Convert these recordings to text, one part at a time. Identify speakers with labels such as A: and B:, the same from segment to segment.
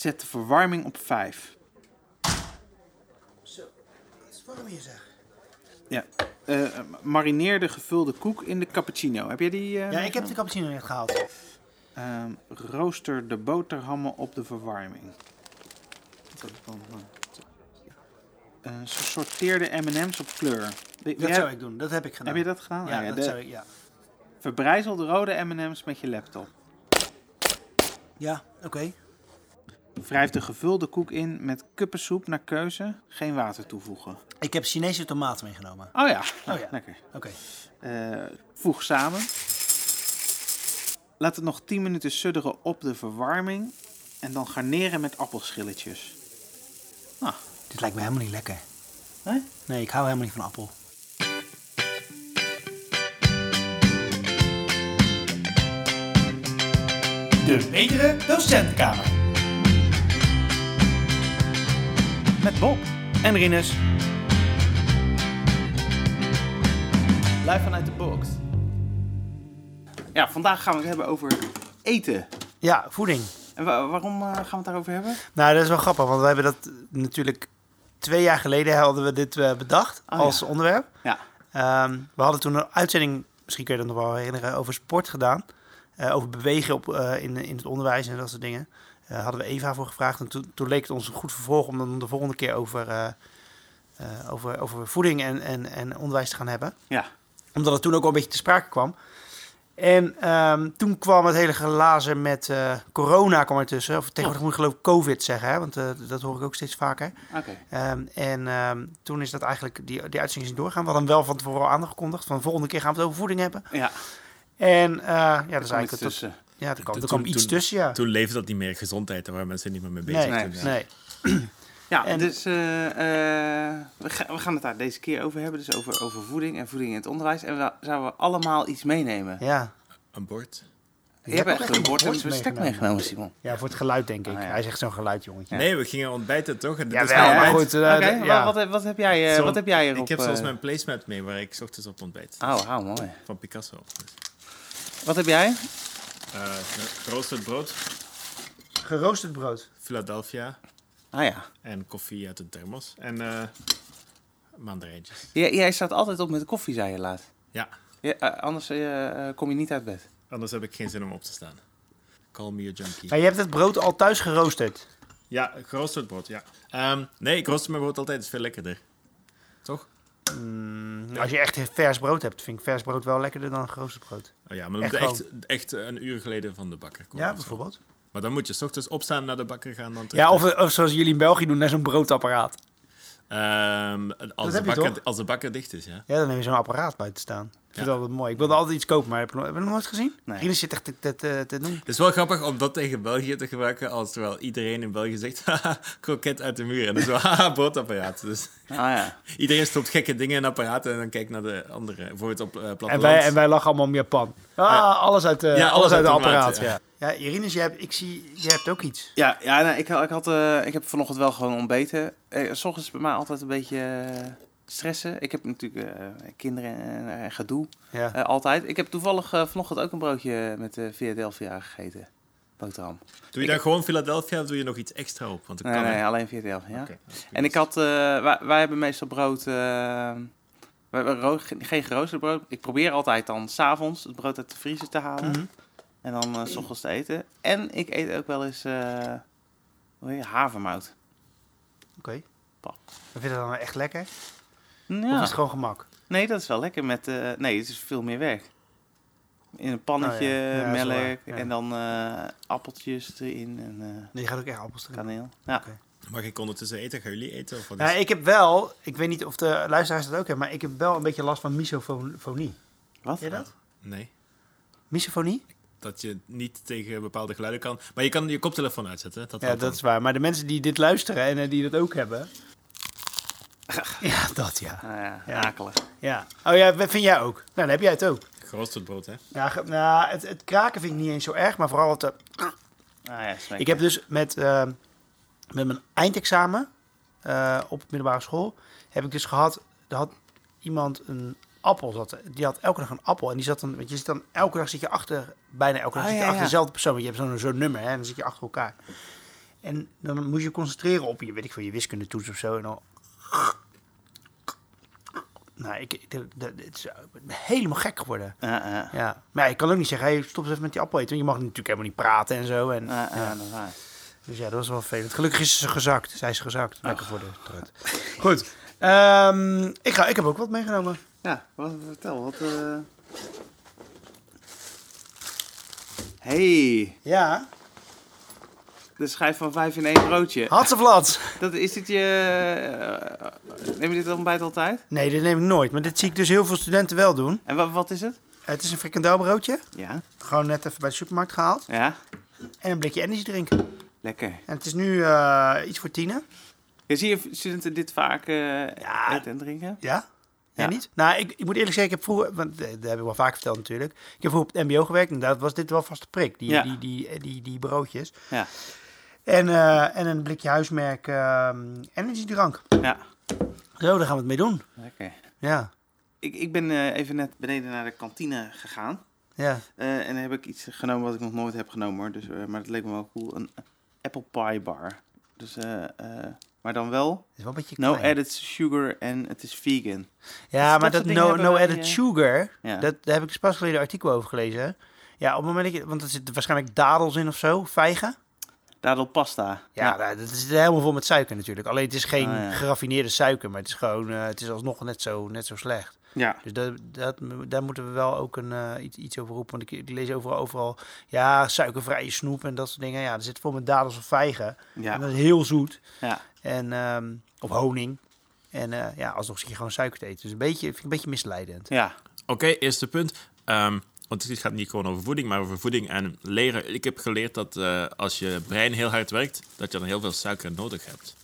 A: Zet de verwarming op 5.
B: Zo, het is warm hier zeg.
A: Ja. Eh, marineer de gevulde koek in de cappuccino. Heb jij die? eh,
B: Ja, ik heb de cappuccino net gehaald.
A: Ehm, rooster de boterhammen op de verwarming. Eh, sorteer de M&M's op kleur. Die-
B: Dat zou ik doen, dat heb ik gedaan.
A: Heb je dat gedaan?
B: Ja,
A: Ah, ja,
B: dat
A: de-
B: zou ik, ja.
A: Verbrijzel de rode M&M's met je laptop.
B: Ja, oké.
A: Wrijf de gevulde koek in met kuppensoep naar keuze. Geen water toevoegen.
B: Ik heb Chinese tomaten meegenomen.
A: Oh ja,
B: Oh ja.
A: lekker.
B: Oké.
A: Eh, voeg samen. Laat het nog 10 minuten sudderen op de verwarming. En dan garneren met appelschilletjes. Nou,
B: Dit lijkt me helemaal niet lekker.
A: hè?
B: Nee, ik hou helemaal niet van appel.
C: De betere docentenkamer. Met Bob en Rinus. Live vanuit de box.
A: Ja, vandaag gaan we het hebben over eten.
B: Ja, voeding.
A: En wa- waarom eh, gaan we het daarover hebben?
B: Nou, dat is wel grappig, want we hebben dat natuurlijk twee jaar geleden hadden we dit eh, bedacht
A: Oh,
B: als onderwerp.
A: Ja.
B: Ehm, we hadden toen een uitzending, misschien kun je dat nog wel herinneren, over sport gedaan. Eh, over bewegen op, eh, in, in het onderwijs en dat soort dingen. Eh hadden we Eva voor gevraagd. En toen, toen leek het ons een goed vervolg om dan de volgende keer over, eh, eh, over, over voeding en, en, en onderwijs te gaan hebben.
A: Ja.
B: Omdat het toen ook al een beetje te sprake kwam. En ehm, toen kwam het hele glazen met corona kwam ertussen. Of tegenwoordig moet ik geloof ik covid zeggen, hè? want dat hoor ik ook steeds vaker.
A: Oké.
B: Ehm, en ehm, toen is dat eigenlijk, die, die uitzending is niet doorgaan. We hadden hem wel van tevoren al aangekondigd. Van de volgende keer gaan we het over voeding hebben.
A: Ja,
B: En ja, dat is eigenlijk... het-
A: tussen.
B: Ja, er kwam, er
D: Toen-
B: iets
D: toen-
B: tussen, ja.
D: Toen leefde dat niet meer gezondheid, daar waren mensen niet meer mee bezig.
B: nee,
D: toen, ja.
B: nee.
A: Ja,
B: En-
A: dus eh, eh, we, ga- we gaan het daar deze keer over hebben. Dus over, over voeding en voeding in het onderwijs. En we zouden we allemaal iets meenemen.
B: Ja.
D: Een bord.
A: Je hebt echt een bord en een
B: bord
A: bestek meegenomen, Simon.
B: Ja, voor het geluid, denk ik.
A: Ah, ja.
B: Hij zegt zo'n geluid, jongetje.
D: Nee, we gingen ontbijten toch? En
B: Ja,
D: is
B: wel, maar goed. eh, ja.
A: wat, heb- wat, heb jij, eh,
D: Zo-
A: wat heb jij erop?
D: Ik heb zelfs mijn placemat mee waar ik 's ochtends op ontbijt.
A: Oh, wauw, mooi.
D: Van Picasso. Dus,
A: Wat heb jij?
D: Eh, geroosterd brood,
B: Geroosterd brood.
D: Philadelphia
A: Ah ja.
D: en koffie uit een thermos. En eh mandarijntjes.
A: Jij, jij staat altijd op met koffie, zei je laat.
D: Ja,
A: Ja, eh, anders eh, kom je niet uit bed.
D: anders heb ik geen zin om op te staan. Call me a junkie.
B: Maar je hebt het brood al thuis geroosterd.
D: Ja, geroosterd brood, ja. Ehm, nee, ik rooster mijn brood altijd, het is veel lekkerder. Toch?
B: Mm, als je echt vers brood hebt, vind ik vers brood wel lekkerder dan geroosterd brood.
D: Oh ja, maar
B: Echt
D: dan moet je echt, echt een uur geleden van de bakker komen.
B: Ja,
D: zo.
B: bijvoorbeeld.
D: Maar dan moet je 's ochtends opstaan, naar de bakker gaan, dan.
B: Ja, of, of zoals jullie in België doen, naar zo'n broodapparaat.
D: Ehm, als, de bakker, als de bakker dicht is, ja.
B: Ja, dan heb je zo'n apparaat buiten staan. Ik vind
D: Ja.
B: dat altijd mooi. Ik wilde altijd iets kopen, maar heb je nog, heb je nog nooit gezien?
A: Nee.
B: Rinus zit echt te, te, te, te doen.
D: Het is wel grappig om dat tegen België te gebruiken, als terwijl iedereen in België zegt, kroket uit de muur. En dan zo, haha, broodapparaat. Dus
A: Ah ja.
D: iedereen stopt gekke dingen in apparaten en dan kijkt naar de andere. Bijvoorbeeld op uh, platteland.
B: En wij, en wij lachen allemaal om Japan. Ah, alles uit,
D: Ja,
B: alles uit de
D: automaat,
B: apparaat.
D: ja.
B: Ja. Ja, Irinus, jij hebt, ik zie, jij hebt ook iets.
A: Ja, ja nou, ik, ik, had, eh, ik heb vanochtend wel gewoon ontbeten. Eh, s ochtends is bij mij altijd een beetje stressen. Ik heb natuurlijk eh, kinderen en, en gedoe.
B: Ja.
A: Eh, altijd. Ik heb toevallig eh, vanochtend ook een broodje met eh Philadelphia gegeten. Boterham.
D: Doe je dan gewoon Philadelphia of doe je nog iets extra op? Want
A: Nee,
D: kan,
A: nee, alleen Philadelphia. Ja. En ik had, eh, wij, wij hebben meestal brood, eh, we hebben geen geroosterd brood. Ik probeer altijd dan s'avonds het brood uit de vriezer te halen.
B: Mhm.
A: En dan eh, s ochtends te eten. En ik eet ook wel eens, eh hoe heet je, havermout.
B: Oké.
A: Pap.
B: Vind je dat dan echt lekker? Of
A: Ja.
B: is het gewoon gemak?
A: Nee, dat is wel lekker met, eh, nee, het is veel meer werk. In een pannetje,
B: Oh ja. Ja,
A: melk
B: waar, ja.
A: en dan eh, appeltjes erin en eh,
B: Nee, je gaat ook echt appels erin.
A: kaneel. Ja.
B: Oké.
D: Mag ik ondertussen eten? Gaan jullie eten? Of wat is...
B: Nou, ik heb wel, ik weet niet of de luisteraars dat ook hebben, maar ik heb wel een beetje last van misofonie.
A: Wat?
B: Ken je dat?
D: Nee.
B: Misofonie?
D: Dat je niet tegen bepaalde geluiden kan. Maar je kan je koptelefoon uitzetten. Dat
B: Ja, dat
D: dan.
B: is waar. Maar de mensen die dit luisteren en die dat ook hebben. Ja, dat ja.
A: Nou ja,
B: Ja.
A: akelig.
B: ja. Oh ja, wat vind jij ook? Nou, dan heb jij het ook.
D: Geroosterd brood, hè?
B: Ja, ge- nou, het, het kraken vind ik niet eens zo erg, maar vooral het... eh,
A: Ah, ja.
B: Ik heb dus met, eh, met mijn eindexamen eh, op middelbare school, heb ik dus gehad, er had iemand een appel, zat, die had elke dag een appel. En die zat dan, want je zit dan, elke dag zit je achter, bijna elke dag
A: Ah,
B: zit je
A: ja,
B: achter
A: ja.
B: dezelfde persoon. Want je hebt zo'n zo'n nummer, hè, en dan zit je achter elkaar. En dan moet je concentreren op je, weet ik veel, je wiskundetoets of zo. En dan... Nou, ik, de- de- het is helemaal gek geworden.
A: Ja, ja.
B: Ja, maar ja, ik kan ook niet zeggen, hey, stop eens even met die appel eten. Want je mag natuurlijk helemaal niet praten en zo. En,
A: Ja.
B: Dus ja, dat was wel vervelend. Gelukkig is ze gezakt. Zij is gezakt. Lekker voor de trut. Goed. Ehm, ik, ga, ik heb ook wat meegenomen.
A: Ja, wat, vertel, wat... eh Hey,
B: Ja,
A: de schijf van 5 in één broodje.
B: Hatseflat.
A: Dat, is dit je... eh, neem je dit ontbijt altijd?
B: Nee, dit neem ik nooit. Maar dit zie ik dus heel veel studenten wel doen.
A: En wat, wat is het?
B: Het is een frikandelbroodje.
A: Ja,
B: Gewoon net even bij de supermarkt gehaald.
A: ja,
B: En een blikje energy drinken.
A: lekker.
B: En het is nu eh, iets voor tienen.
A: Ja, zie je studenten dit vaak eh,
B: Ja.
A: eten en drinken?
B: Ja? Ja, niet? Nou, ik, ik moet eerlijk zeggen, ik heb vroeger, want dat heb ik wel vaak verteld natuurlijk. Ik heb vroeger op het mbo gewerkt en daar was dit wel vast de prik, die,
A: Ja.
B: die, die, die, die, die broodjes.
A: Ja.
B: En, eh, en een blikje huismerk ehm energiedrank.
A: Ja,
B: Zo, daar gaan we het mee doen.
A: lekker.
B: Ja,
A: Ik, ik ben eh, even net beneden naar de kantine gegaan.
B: ja.
A: Eh, en dan heb ik iets genomen wat ik nog nooit heb genomen hoor. Dus, maar het leek me wel cool. Een apple pie bar. Dus, maar dan wel
B: is wel een beetje
A: no
B: klein.
A: added sugar en het is vegan.
B: Ja,
A: dat
B: maar dat no, no added sugar,
A: Ja.
B: dat, daar heb ik dus pas geleden een artikel over gelezen. Ja, op het moment dat je, want er zitten waarschijnlijk dadels in of zo, vijgen.
A: Dadelpasta.
B: Ja, nou, dat is helemaal vol met suiker natuurlijk. Alleen het is geen
A: Ah, ja.
B: geraffineerde suiker, maar het is gewoon, eh, het is alsnog net zo, net zo slecht.
A: Ja.
B: Dus dat, dat, daar moeten we wel ook een, eh, iets, iets over roepen. Want ik, ik lees overal, overal, ja, suikervrije snoep en dat soort dingen. Ja, er zit vol met dadels of vijgen.
A: Ja.
B: En dat is heel zoet.
A: Ja.
B: En, ehm, of honing. En eh, ja, alsnog zit je gewoon suiker te eten. Dus een beetje, vind ik een beetje misleidend.
A: Ja.
D: Oké, eerste punt. Ehm, want het gaat niet gewoon over voeding, maar over voeding en leren. Ik heb geleerd dat eh, als je brein heel hard werkt, dat je dan heel veel suiker nodig hebt.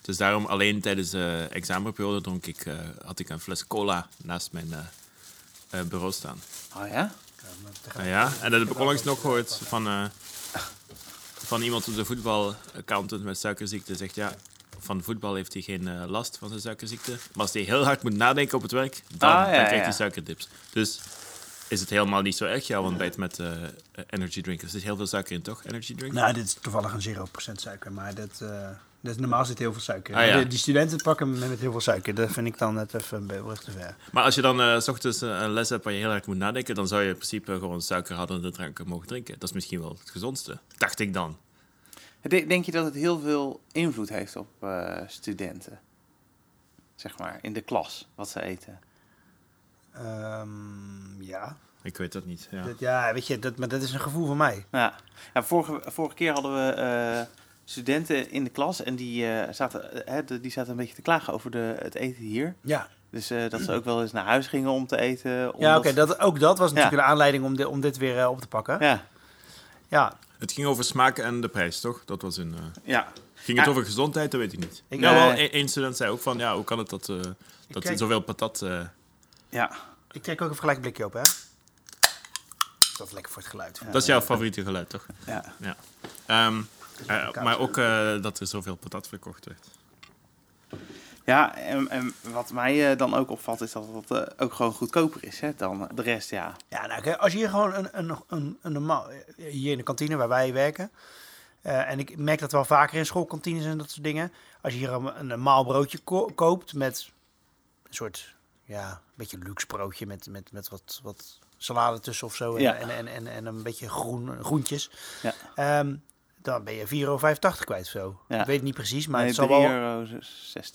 D: Dus daarom alleen tijdens de examenperiode dronk ik, eh, had ik een fles cola naast mijn eh, eh, bureau staan.
A: Oh ja?
D: Ah ja, en dat heb ik onlangs nog gehoord van, eh, van iemand op de voetbalaccountant met suikerziekte. Zegt ja, van voetbal heeft hij geen eh, last van zijn suikerziekte. Maar als hij heel hard moet nadenken op het werk, dan,
A: Ah, ja,
D: dan krijgt
A: ja.
D: hij suikerdips. Dus is het helemaal niet zo erg, jouw ontbijt met eh energy drinkers. Er zit heel veel suiker in, toch? Energy drink?
B: Nou, dit is toevallig een 0% suiker, maar dat, eh, dat is, normaal zit heel veel suiker.
D: Ah, ja.
B: Die- Die studenten pakken met heel veel suiker. Dat vind ik dan net even een brug te ver.
D: Maar als je dan eh, s ochtends een les hebt waar je heel hard moet nadenken, dan zou je in principe gewoon suikerhoudende dranken mogen drinken. Dat is misschien wel het gezondste. Dacht ik dan.
A: De- Denk je dat het heel veel invloed heeft op eh, studenten? Zeg maar, in de klas, wat ze eten.
B: Ehm, ja.
D: Ik weet dat niet. Ja.
B: Dat, ja, weet je, dat, maar dat is een gevoel van mij.
A: Ja, ja vorige, vorige keer hadden we eh, studenten in de klas en die, eh, zaten, eh, hè, de- die zaten een beetje te klagen over de, het eten hier.
B: Ja,
A: Dus eh, dat ze ook wel eens naar huis gingen om te eten.
B: ja oké, dat, ook dat was natuurlijk
A: Ja.
B: een aanleiding om, om dit weer op te pakken. Ja,
A: Ja,
D: Het ging over smaken en de prijs, toch? Dat was een. eh,
A: ja.
D: Ging het
A: Ja.
D: over gezondheid? Dat weet ik niet.
B: Ik-
D: nou, wel, één student zei ook van, ja, hoe kan het dat, eh dat
B: kijk-
D: zoveel patat...
A: ja.
B: ik trek ook even gelijk een blikje op, hè. Dat is lekker voor het geluid.
D: dat is jouw favoriete geluid, toch?
A: ja.
D: Ehm, eh, maar ook eh, dat er zoveel patat verkocht werd.
A: Ja, en, en wat mij eh, dan ook opvalt is dat het ook gewoon goedkoper is hè, dan de rest, ja.
B: Ja, nou, kijk, als je hier gewoon een, een, een, een normaal... Hier in de kantine waar wij werken... eh, en ik merk dat wel vaker in schoolkantines en dat soort dingen. Als je hier een, een normaal broodje ko- koopt met een soort... Ja, een beetje luxe broodje met, met, met wat, wat salade tussen of zo. En,
A: Ja.
B: en, en, en, en een beetje groen, groentjes.
A: Ja.
B: Ehm, dan ben je 4,85 euro kwijt of zo.
A: Ja.
B: Ik weet het niet precies, maar
A: nee,
B: het zal
A: 3,60
B: wel...
A: euro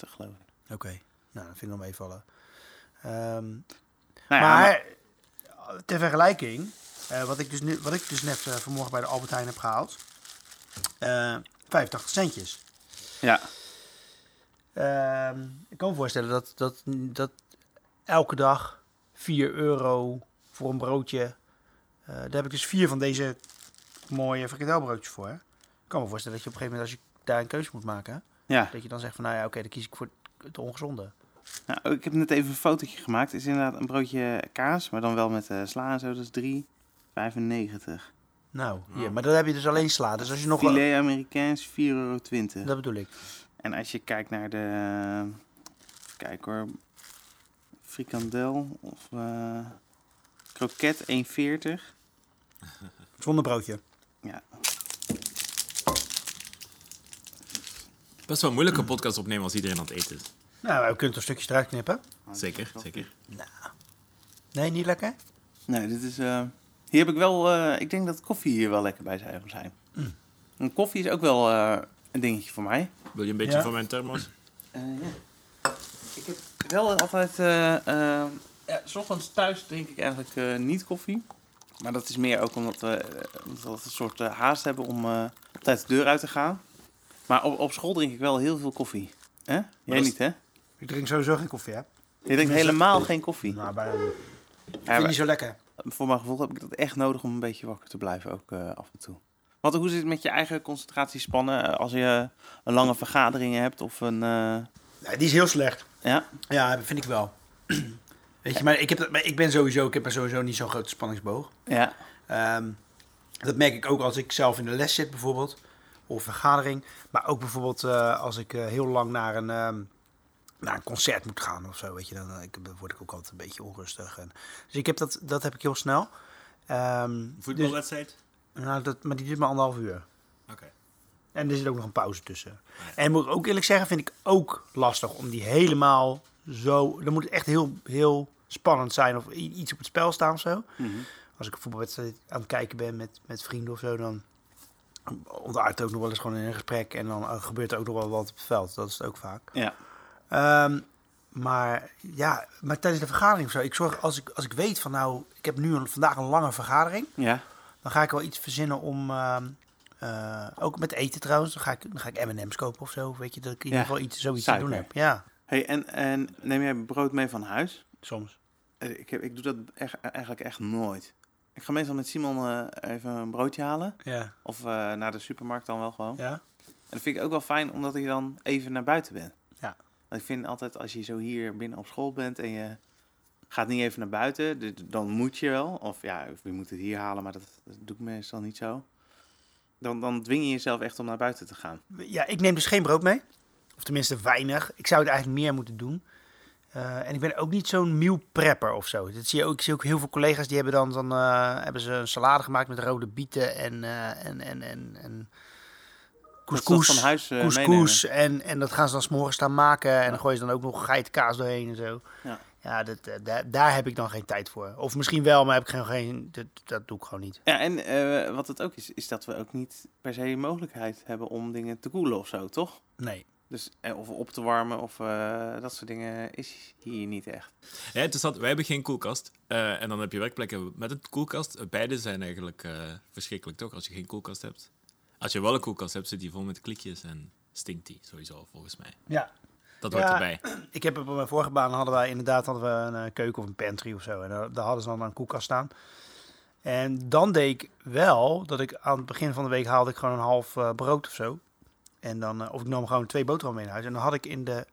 A: geloof ik.
B: Oké, nou, dat vind ik nog meevallen.
A: Nou ja,
B: maar, ter vergelijking, eh, wat, ik dus nu, wat ik dus net eh, vanmorgen bij de Albert Heijn heb gehaald, eh 85 centjes.
A: ja,
B: Ehm, ik kan me voorstellen dat, dat, dat elke dag 4 euro voor een broodje, eh, daar heb ik dus vier van deze mooie frikandelbroodjes voor. Hè? Ik kan me voorstellen dat je op een gegeven moment, als je daar een keuze moet maken,
A: ja.
B: dat je dan zegt van, nou ja, oké, dan kies ik voor het ongezonde.
A: Nou, ik heb net even een fotootje gemaakt. Het is inderdaad een broodje kaas, maar dan wel met eh, sla en zo. Dat is 3,95.
B: Nou, hier, maar dan heb je dus alleen sla. Dus als je nog...
A: Filet Amerikaans 4,20 euro.
B: Dat bedoel ik.
A: En als je kijkt naar de... Kijk hoor. Frikandel of eh kroket 1,40.
B: Zonder broodje.
A: Ja.
D: Best wel een moeilijke podcast opnemen als iedereen aan het eten is.
B: Nou, we kunnen toch stukjes eruit knippen?
D: Zeker, zeker.
B: Nee, niet lekker?
A: Nee, dit is... eh, hier heb ik wel... eh, ik denk dat koffie hier wel lekker bij zou zijn.
B: Mm.
A: En koffie is ook wel eh, een dingetje voor mij.
D: Wil je een beetje
B: Ja.
D: van mijn thermos?
A: Eh, ja. Ik wel altijd... eh eh, ja, 's ochtends thuis drink ik eigenlijk eh, niet koffie. Maar dat is meer ook omdat we, omdat we een soort haast hebben om op tijd de deur uit te gaan. Maar op, op school drink ik wel heel veel koffie. Hè? Jij niet, hè?
B: Ik drink sowieso geen koffie, hè?
A: Je drinkt helemaal geen koffie.
B: Nou, bijna niet.
A: Ja,
B: Vind niet zo lekker?
A: voor mijn gevoel heb ik dat echt nodig om een beetje wakker te blijven, ook af en toe. Want hoe zit het met je eigen concentratiespannen als je een lange vergadering hebt of een...
B: Nee, die is heel slecht.
A: ja?
B: Ja, vind ik wel. Weet je, maar ik, heb maar ik ben sowieso, ik heb er sowieso niet zo'n grote spanningsboog.
A: Ja.
B: Ehm, dat merk ik ook als ik zelf in de les zit bijvoorbeeld. Of vergadering. Maar ook bijvoorbeeld eh, als ik eh, heel lang naar een, ehm, naar een concert moet gaan of zo. Weet je, dan, eh, ik, dan word ik ook altijd een beetje onrustig. En, dus ik heb dat, dat heb ik heel snel. Ehm,
D: Voetbalwedstrijd?
B: dus, nou, dat, maar die duurt maar anderhalf uur.
D: Oké.
B: En er zit ook nog een pauze tussen. En moet ik ook eerlijk zeggen, vind ik ook lastig om die helemaal zo... Dan moet het echt heel, heel spannend zijn of iets op het spel staan of zo.
A: Mhm.
B: Als ik een voetbalwedstrijd aan het kijken ben met, met vrienden of zo, dan ontaart ook nog wel eens gewoon in een gesprek. En dan eh, gebeurt er ook nog wel wat op het veld. Dat is het ook vaak.
A: Ja.
B: Ehm, maar ja, maar tijdens de vergadering of zo, ik zorg als ik, als ik weet van nou, ik heb nu een, vandaag een lange vergadering,
A: Ja.
B: dan ga ik wel iets verzinnen om, ehm, eh, ook met eten trouwens, dan ga ik, dan ga ik M&M's kopen of zo, weet je, dat ik in
A: Ja,
B: ieder geval iets, zoiets te
A: suiker.
B: doen heb. Ja,
A: Hey, en, en neem jij brood mee van huis?
B: soms.
A: Eh, Ik, heb, ik doe dat echt, eigenlijk echt nooit. Ik ga meestal met Simon eh, even een broodje halen.
B: Ja,
A: Of naar de supermarkt dan wel gewoon.
B: ja.
A: En dat vind ik ook wel fijn, omdat ik dan even naar buiten ben.
B: Ja.
A: Want ik vind altijd, als je zo hier binnen op school bent en je gaat niet even naar buiten, dan moet je wel. Of ja, of je moet het hier halen, maar dat, dat doe ik meestal niet zo. Dan, dan dwing je jezelf echt om naar buiten te gaan.
B: Ja, ik neem dus geen brood mee. Of tenminste weinig. Ik zou het eigenlijk meer moeten doen. Eh, en ik ben ook niet zo'n meal prepper of zo. Dat zie je ook, ik zie ook heel veel collega's die hebben dan, dan eh, hebben ze een salade gemaakt met rode bieten en, eh, en, en, en, en couscous.
A: van huis
B: couscous en, en dat gaan ze dan s'morgens staan maken. En dan gooien ze dan ook nog geitenkaas doorheen en zo.
A: Ja.
B: Ja, dat, eh, daar, daar heb ik dan geen tijd voor. Of misschien wel, maar heb ik geen, geen dat, dat doe ik gewoon niet.
A: Ja, en eh, wat het ook is, is dat we ook niet per se mogelijkheid hebben om dingen te koelen of zo, toch?
B: Nee.
A: Dus, eh, of op te warmen of eh, dat soort dingen is hier niet echt.
D: Ja, interessant. Wij hebben geen koelkast. Eh, en dan heb je werkplekken met een koelkast. Beide zijn eigenlijk eh, verschrikkelijk, toch? Als je geen koelkast hebt. Als je wel een koelkast hebt, zit die vol met klikjes en stinkt die sowieso, volgens mij.
B: Ja,
D: Dat hoort
B: Ja.
D: erbij.
B: Ik heb op mijn vorige baan hadden wij inderdaad hadden we een eh, keuken of een pantry of zo. En daar, daar hadden ze dan een koelkast staan. En dan deed ik wel dat ik aan het begin van de week haalde ik gewoon een half eh, brood of zo. En dan, eh, of ik nam gewoon twee boterhammen mee naar huis. En dan had ik in de,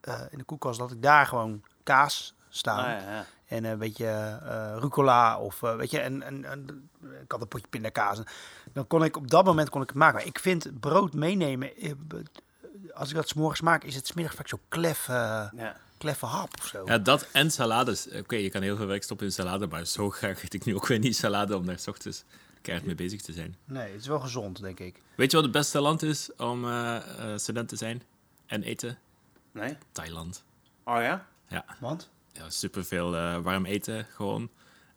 B: eh, in de koelkast dat ik daar gewoon kaas staan.
A: Ah, ja, ja.
B: En een beetje eh rucola of eh, weet je, en, en, en ik had een potje pindakaas. En Dan kon ik op dat moment kon ik het maken. Maar ik vind brood meenemen, als ik dat 's morgens maak, is het 's middags vaak zo klef, eh,
A: ja.
B: kleffe hap of zo.
D: Ja, dat en salades. Oké, je kan heel veel werk stoppen in salade, maar zo graag eet ik nu ook weer niet salade om daar 's ochtends keihard mee bezig te zijn.
B: Nee, het is wel gezond, denk ik.
D: Weet je wat het beste land is om eh, eh, student te zijn en eten?
A: Nee?
D: Thailand.
A: Oh ja?
D: Ja,
B: Want?
D: ja superveel eh warm eten gewoon.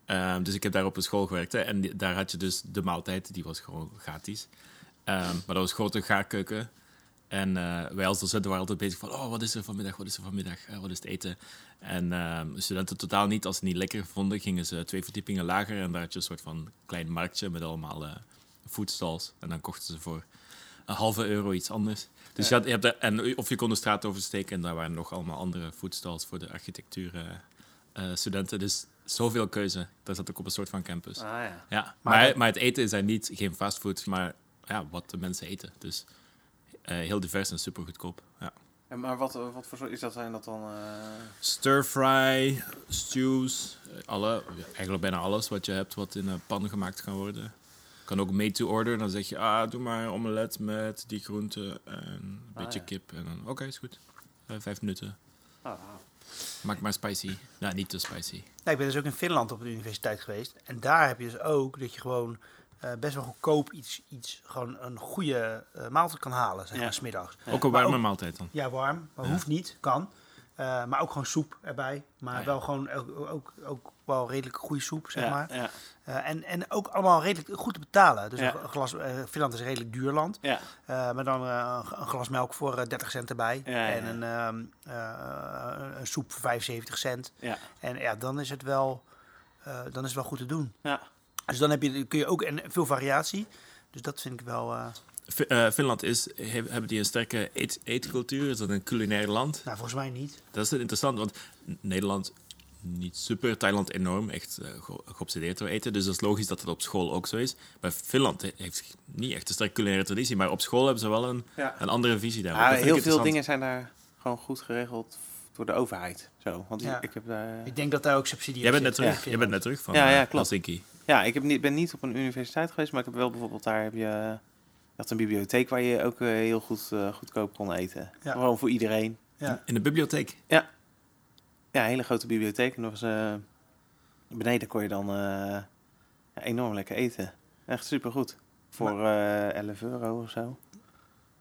D: Ehm, dus ik heb daar op een school gewerkt hè, en die- daar had je dus de maaltijd, die was gewoon gratis. Ehm, maar dat was grote gaarkeuken. En eh, wij als docenten waren altijd bezig van, oh, wat is er vanmiddag, wat is er vanmiddag, Eh, wat is het eten? En ehm, studenten totaal niet, als ze het niet lekker vonden, gingen ze twee verdiepingen lager en daar had je een soort van klein marktje met allemaal eh foodstalls. En dan kochten ze voor een halve euro iets anders. Dus je had, je hebt daar- en, of je kon de straat oversteken en daar waren nog allemaal andere foodstalls voor de architectuur studenten. Dus zoveel keuze. Daar zat ik op een soort van campus.
A: Ah ja.
D: Ja,
B: Maar-
D: maar, maar, het eten is daar niet, geen fastfood, maar ja, wat de mensen eten. Dus heel divers en super goedkoop. Ja.
A: En maar wat, eh, wat voor soort is dat? Zijn dat dan... eh,
D: Stir fry, stews, eh, alle, eigenlijk bijna alles wat je hebt wat in een pan gemaakt kan worden. Kan ook made to order. Dan zeg je, ah, doe maar omelet met die groenten en een
A: Ah,
D: beetje
A: ja.
D: kip. En dan, oké, is goed. Eh, vijf minuten.
A: ah,
D: Maak maar spicy. Nou, niet te spicy.
B: Nou, ik ben dus ook in Finland op de universiteit geweest. En daar heb je dus ook dat je gewoon... eh, best wel goedkoop iets, iets gewoon een goede eh, maaltijd kan halen, zeg
A: Ja.
B: maar, 's middags.
D: Ook een warme
B: ook-
D: maaltijd dan.
B: Ja, warm, maar
D: Ja.
B: hoeft niet, kan. Eh, maar ook gewoon soep erbij. Maar
D: Ah, ja.
B: wel gewoon ook, ook, ook wel redelijk goede soep, zeg
A: ja,
B: maar.
A: Ja,
B: Eh, en, en ook allemaal redelijk goed te betalen. Dus
A: Ja.
B: een glas, eh, Finland is een redelijk duur land.
A: ja.
B: Eh, maar dan eh, een glas melk voor eh, 30 cent erbij. En
A: ja.
B: een, ehm, eh, een soep voor 75 cent.
A: ja.
B: En ja, dan is het wel, eh, dan is het wel goed te doen.
A: ja.
B: Dus dan heb je, kun je ook en veel variatie. Dus dat vind ik wel. eh,
D: eh, Finland is, he- hebben die een sterke eet, eetcultuur? Is dat een culinair land?
B: nou, volgens mij niet.
D: Dat is interessant, want Nederland niet super, Thailand enorm, echt eh, ge- geobsedeerd door eten. Dus dat is logisch dat het op school ook zo is. Maar Finland he- heeft niet echt een sterke culinaire traditie, maar op school hebben ze wel een,
A: Ja.
D: een andere visie daarop.
A: Ja,
D: Dat vind
A: heel veel dingen zijn daar gewoon goed geregeld door de overheid. Zo, want
B: Ja.
A: ik heb daar...
B: Ik denk dat daar ook subsidie
D: Jij bent net terug, jij bent net terug van
A: Ja, ja, klopt.
D: Helsinki.
A: Ja, ik heb niet, ben niet op een universiteit geweest, maar ik heb wel bijvoorbeeld daar heb je, je had een bibliotheek waar je ook eh, heel goed eh, goedkoop kon eten.
B: Ja.
A: Gewoon voor iedereen.
B: Ja.
D: In de bibliotheek.
A: Ja, een hele grote bibliotheek. En nog eens, eh, beneden kon je dan eh, ja, enorm lekker eten. Echt supergoed. Voor eh 11 euro of zo.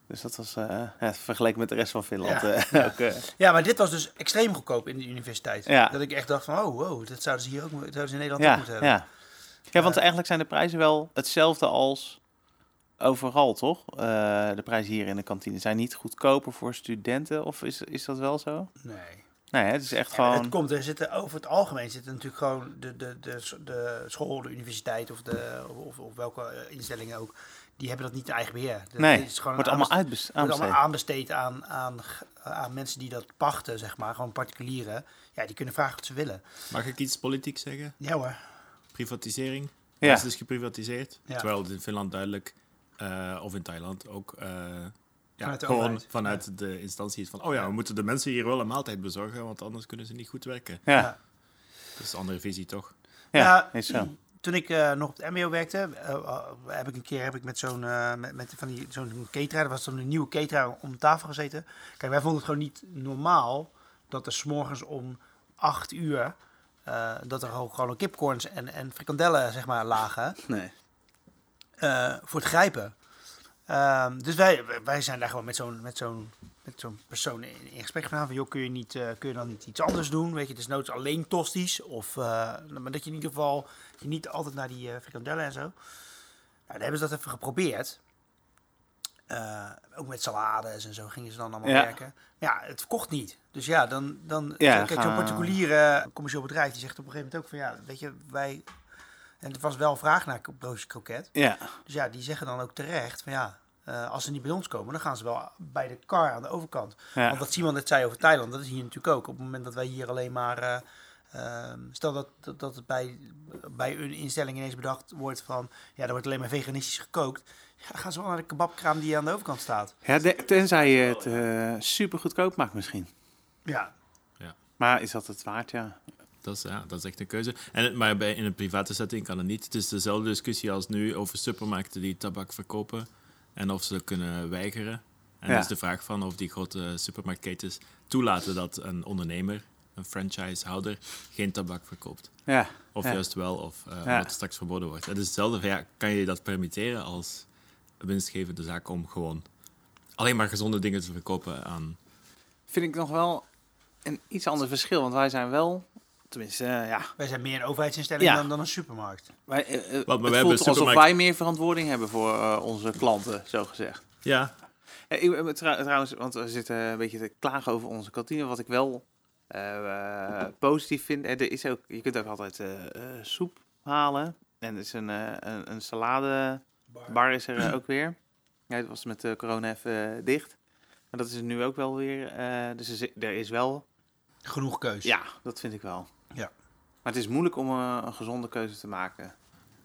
A: Dus dat was, eh ja, vergeleken met de rest van Finland,
B: Ja.
A: eh, ook... eh,
B: Ja, maar dit was dus extreem goedkoop in de universiteit.
A: Ja.
B: Dat ik echt dacht van, oh, wow, dat zouden ze hier ook mo- zouden ze in Nederland ook
A: ja,
B: moeten hebben.
A: Ja. want
B: Eh,
A: eigenlijk zijn de prijzen wel hetzelfde als overal, toch? Eh, de prijzen hier in de kantine zijn niet goedkoper voor studenten, of is, is dat wel zo?
B: Nee.
A: Nee, het is echt
B: Ja,
A: gewoon...
B: het komt, er zitten over het algemeen zitten natuurlijk gewoon de, de, de, de school, de universiteit of, de, of, of welke eh, instellingen ook, die hebben dat niet in eigen beheer. Dat
A: nee,
B: is gewoon
A: wordt allemaal uitbesteed.
B: wordt allemaal aanbesteed aan, aan, aan mensen die dat pachten, zeg maar, gewoon particulieren. Ja, die kunnen vragen wat ze willen.
D: Mag ik iets politiek zeggen?
B: Ja hoor.
D: Privatisering.
A: Ja.
D: Ja. Is dus geprivatiseerd.
B: Ja.
D: Terwijl het in Finland duidelijk, eh, of in Thailand ook, eh, ja,
B: Vanuit de
D: gewoon
B: overheid.
D: vanuit de instantie is van, oh ja, we moeten de mensen hier wel een maaltijd bezorgen, want anders kunnen ze niet goed werken.
A: Ja,
B: Ja.
A: ja.
D: Dat is een andere visie, toch?
A: is zo.
B: Toen ik eh, nog op het MBO werkte, heb ik een keer heb ik met zo'n eh, met, met van die zo'n cateraar, dat was toen een nieuwe cateraar om tafel gezeten. Kijk, wij vonden het gewoon niet normaal dat er 's morgens om 8 uur eh, dat er gewoon, gewoon kipcorns en, en frikandellen zeg maar lagen
A: Nee.
B: eh, voor het grijpen. Ehm, dus wij, wij zijn daar gewoon met zo'n met zo'n met zo'n persoon in, in gesprek gegaan van joh, kun je, niet, eh, kun je dan niet iets anders doen? Weet je, dus noods alleen tosties. Of, maar dat je in ieder geval je niet altijd naar die frikandellen en zo. Nou, dan hebben ze dat even geprobeerd. Eh, ook met salades en zo gingen ze dan allemaal
A: Ja.
B: werken. Ja, het verkocht niet. Dus ja, dan... dan
A: Ja,
B: kijk, zo'n particuliere commercieel bedrijf die zegt op een gegeven moment ook van ja, weet je, wij... En er was wel vraag naar broodje kroket.
A: Ja,
B: Dus ja, die zeggen dan ook terecht van ja, eh, als ze niet bij ons komen, dan gaan ze wel bij de car aan de overkant.
A: ja.
B: Want wat Simon net zei over Thailand, dat is hier natuurlijk ook. Op het moment dat wij hier alleen maar, eh, ehm, stel dat, dat, dat het bij, bij een instelling ineens bedacht wordt van, ja, er wordt alleen maar veganistisch gekookt. Ja, ze wel naar de kebabkraam die aan de overkant staat.
A: ja de- tenzij je het eh super goedkoop maakt misschien.
B: Ja,
A: Maar is dat het waard, ja?
D: Dat is, ja, dat is echt een keuze. En, het- maar bij, in een private setting kan het niet. Het is dezelfde discussie als nu over supermarkten die tabak verkopen en of ze kunnen weigeren. En
A: Ja.
D: dat is de vraag van of die grote supermarktketens toelaten dat een ondernemer, een franchisehouder, geen tabak verkoopt.
A: Ja,
D: Of
A: Ja.
D: juist wel, of eh
A: Ja.
D: omdat het straks verboden wordt. Het is hetzelfde, ja, kan je dat permitteren als winstgevende zaak om gewoon alleen maar gezonde dingen te verkopen aan...
A: vind ik nog wel een iets ander verschil. Want wij zijn wel, tenminste, eh, ja,
B: wij zijn meer een overheidsinstelling
A: Ja.
B: dan, dan een supermarkt.
A: wij, eh,
D: wij
A: het
D: hebben
A: voelt alsof wij meer verantwoording hebben voor eh, onze klanten, zo gezegd.
D: Ja,
A: ik, trou- trouwens, want we zitten een beetje te klagen over onze kantine. Wat ik wel positief vind, er is ook, je kunt ook altijd eh, eh, soep halen. En er is een, eh, een, saladebar is er eh, ook weer. Ja, het was met de corona even eh, dicht. Maar dat is er nu ook wel weer. eh, dus er, is wel
B: Genoeg keus.
A: Ja, dat vind ik wel.
B: Ja.
A: Maar het is moeilijk om eh, een gezonde keuze te maken.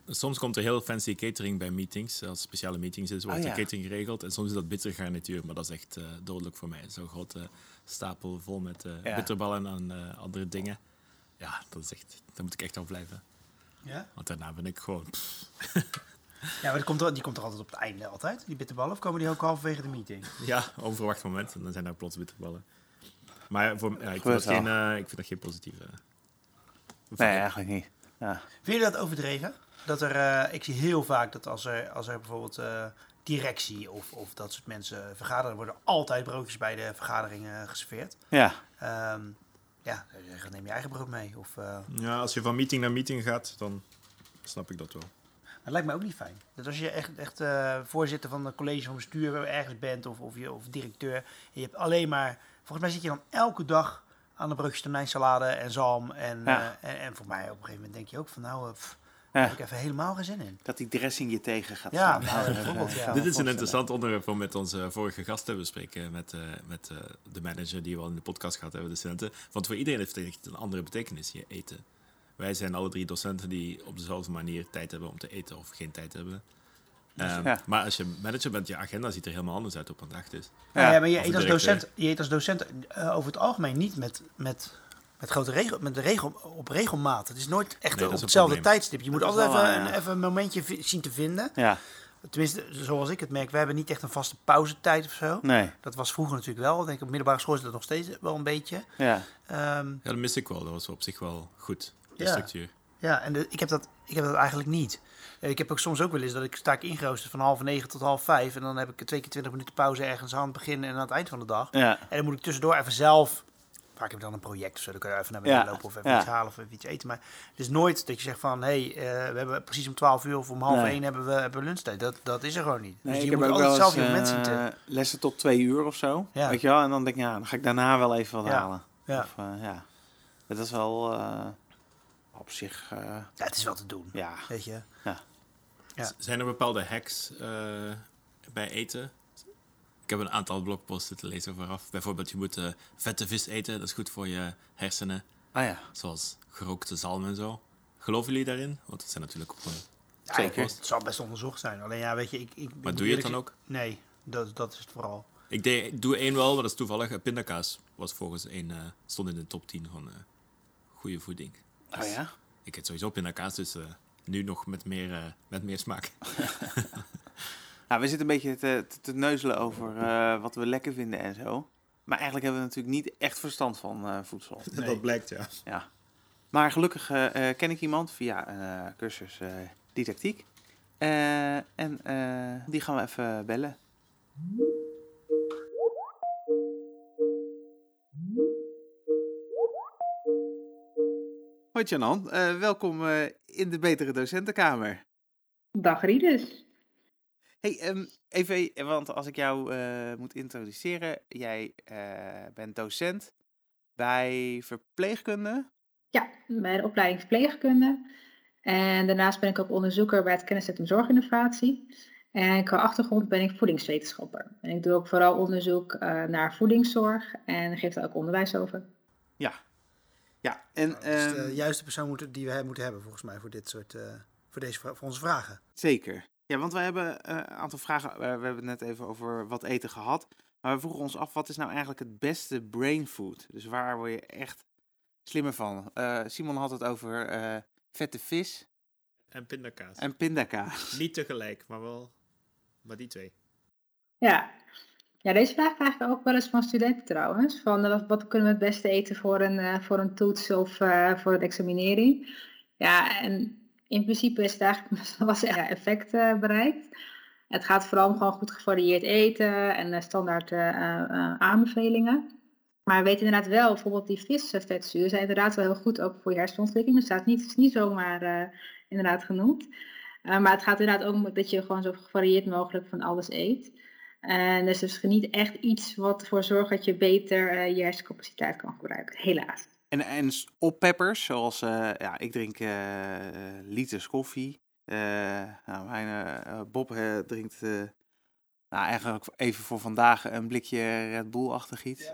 D: Soms komt er heel fancy catering bij meetings. Als speciale meetings is, wordt
A: Oh,
D: de catering geregeld. En soms is dat bitter garnituur, maar dat is echt eh, dodelijk voor mij. Zo'n grote stapel vol met eh,
A: Ja.
D: bitterballen en eh, andere dingen. Ja, dat is echt, daar moet ik echt op blijven.
B: Ja?
D: Want daarna ben ik gewoon...
B: Ja, maar die komt, er, die komt er altijd op het einde, altijd, die bitterballen. Of komen die ook halverwege de meeting?
D: ja, onverwacht moment. En dan zijn daar plots bitterballen. Maar voor, ja, ik, vind dat geen, eh, ik vind dat geen positieve...
A: Nee, eigenlijk niet. Ja.
B: Vind je dat overdreven? dat er, eh, ik zie heel vaak dat als er, als er bijvoorbeeld eh, directie of, of dat soort mensen vergaderen, worden altijd broodjes bij de vergaderingen geserveerd.
A: Ja,
B: Ehm, ja, neem je eigen brood mee. Of, eh,
D: Ja, als je van meeting naar meeting gaat, dan snap ik dat wel.
B: Dat lijkt mij ook niet fijn. Dat als je echt, echt eh, voorzitter van een college van bestuur ergens bent of, of, je, of directeur, en je hebt alleen maar, volgens mij zit je dan elke dag aan de broodjes tonijnsalade en zalm. En,
A: Ja.
B: eh, en, en voor mij op een gegeven moment denk je ook van nou, eh, pff,
A: Ja.
B: daar heb ik even helemaal geen zin in.
A: dat die dressing je tegen gaat
B: Ja,
A: staan.
B: nou, bijvoorbeeld, ja.
D: Dit is een interessant onderwerp om met onze vorige gast te bespreken. Met, eh, met eh, de manager die we al in de podcast gehad hebben, de studenten. Want voor iedereen heeft het echt een andere betekenis, je eten. Wij zijn alle drie docenten die op dezelfde manier tijd hebben om te eten of geen tijd hebben. Ehm,
A: ja.
D: Maar als je manager bent, je agenda ziet er helemaal anders uit op een dag. Dus.
B: Ja,
A: Ja,
B: maar je eet als docent, je eet als docent eh, over het algemeen niet met, met, met grote regel, met de regel, op regelmaat. Het is nooit echt
D: Nee,
B: op hetzelfde
D: probleem.
B: tijdstip. Je moet
A: Dat
B: altijd
A: wel
B: even, een, even een momentje zien te vinden.
A: Ja,
B: Tenminste, zoals ik het merk, we hebben niet echt een vaste pauzetijd of zo.
A: nee,
B: Dat was vroeger natuurlijk wel. Ik denk op middelbare school is dat nog steeds wel een beetje.
A: ja.
B: Ehm,
D: Ja, dat mis ik wel. Dat was op zich wel goed, de
B: Ja.
D: structuur.
B: ja, en de- ik, heb dat, ik heb dat eigenlijk niet. Eh, Ik heb ook soms ook wel eens dat ik sta ik ingeroosterd van half negen tot half vijf. En dan heb ik twee keer twintig minuten pauze ergens aan het begin en aan het eind van de dag.
A: Ja,
B: En dan moet ik tussendoor even zelf. Vaak heb ik dan een project of zo. Dan kun je even naar beneden
A: Ja,
B: lopen of even
A: ja.
B: iets halen of even iets eten. Maar het is nooit dat je zegt van... hé, hey, eh, we hebben precies om 12 uur of om half
A: Nee.
B: één hebben we, hebben we lunchtijd. Dat, dat is er gewoon niet.
A: Nee,
B: dus
A: ik
B: je
A: heb
B: moet
A: ook
B: altijd
A: wel
B: zelf
A: eens
B: je moment zien te...
A: eh, lessen tot twee uur of zo.
B: Ja.
A: Weet je wel? En dan denk ik, ja, dan ga ik daarna wel even wat
B: Ja.
A: halen.
B: Ja.
A: Of, ja. Dat is wel eh, op zich, eh,
B: ja, het is wel te doen.
A: ja.
B: Weet je. Ja.
D: Z- Zijn er bepaalde hacks eh, bij eten? Ik heb een aantal blogposten te lezen vooraf. Bijvoorbeeld, je moet eh, vette vis eten. Dat is goed voor je hersenen.
A: Ah ja,
D: Zoals gerookte zalm en zo. Geloven jullie daarin? Want dat zijn natuurlijk ook gewoon...
B: Ja,
A: Zeker.
B: Het zal best onderzocht zijn. Alleen ja, weet je, ik... ik
D: Maar
B: ik-
D: doe je het dan ook?
B: Nee, dat, dat is het vooral.
D: Ik deed, doe één wel, maar dat is toevallig. Pindakaas was volgens één, stond in de top 10 van eh goede voeding.
A: Oh ja.
D: Ik eet sowieso pindakaas, dus eh, nu nog met meer, eh, met meer smaak.
A: Nou, we zitten een beetje te, te, te neuzelen over eh, wat we lekker vinden en zo. Maar eigenlijk hebben we natuurlijk niet echt verstand van eh, voedsel.
B: Nee.
D: blijkt, ja.
A: Ja. Maar gelukkig ken ik iemand via een eh, cursus eh, didactiek. Eh, en eh, die gaan we even bellen. Hoi Janan, Eh, welkom eh, in de Betere Docentenkamer.
E: Dag Riedus.
A: Hey, ehm, even, want als ik jou eh, moet introduceren, jij bent docent bij verpleegkunde.
E: Ja, bij de opleiding verpleegkunde. En daarnaast ben ik ook onderzoeker bij het Kenniscentrum Zorginnovatie. En qua achtergrond ben ik voedingswetenschapper. En ik doe ook vooral onderzoek naar voedingszorg en geef daar ook onderwijs over.
A: Ja. Ja, en
B: Dat is de
A: ehm,
B: juiste persoon moeten- die we moeten hebben, volgens mij, voor dit soort... eh, voor, deze, voor onze vragen.
A: zeker. Ja, want wij hebben eh, een aantal vragen. eh, we hebben het net even over wat eten gehad. Maar we vroegen ons af, wat is nou eigenlijk het beste brain food? Dus waar word je echt slimmer van? Eh, Simon had het over eh, vette vis
D: En pindakaas.
A: en pindakaas.
D: Niet tegelijk, maar wel... Maar die twee.
E: Ja. Ja, deze vraag krijg ik ook wel eens van studenten trouwens. Van eh, wat, kunnen we het beste eten voor een, eh, voor een toets of eh, voor een examinering? Ja, en in principe is het eigenlijk was er effect bereikt. Het gaat vooral om gewoon goed gevarieerd eten en standaard aanbevelingen. Maar we weten inderdaad wel, bijvoorbeeld die visvetzuren zijn inderdaad wel heel goed ook voor je hersenontwikkeling. Dus het staat niet, is niet zomaar inderdaad genoemd. Maar het gaat inderdaad ook om dat je gewoon zo gevarieerd mogelijk van alles eet. En dus is niet echt iets wat ervoor zorgt dat je beter uh, je hersencapaciteit kan gebruiken, helaas.
A: En, en oppeppers, zoals uh, ja, ik drink uh, liters koffie. Uh, nou, mijn uh, Bob drinkt nou, eigenlijk even voor vandaag een blikje Red Bull-achtig iets.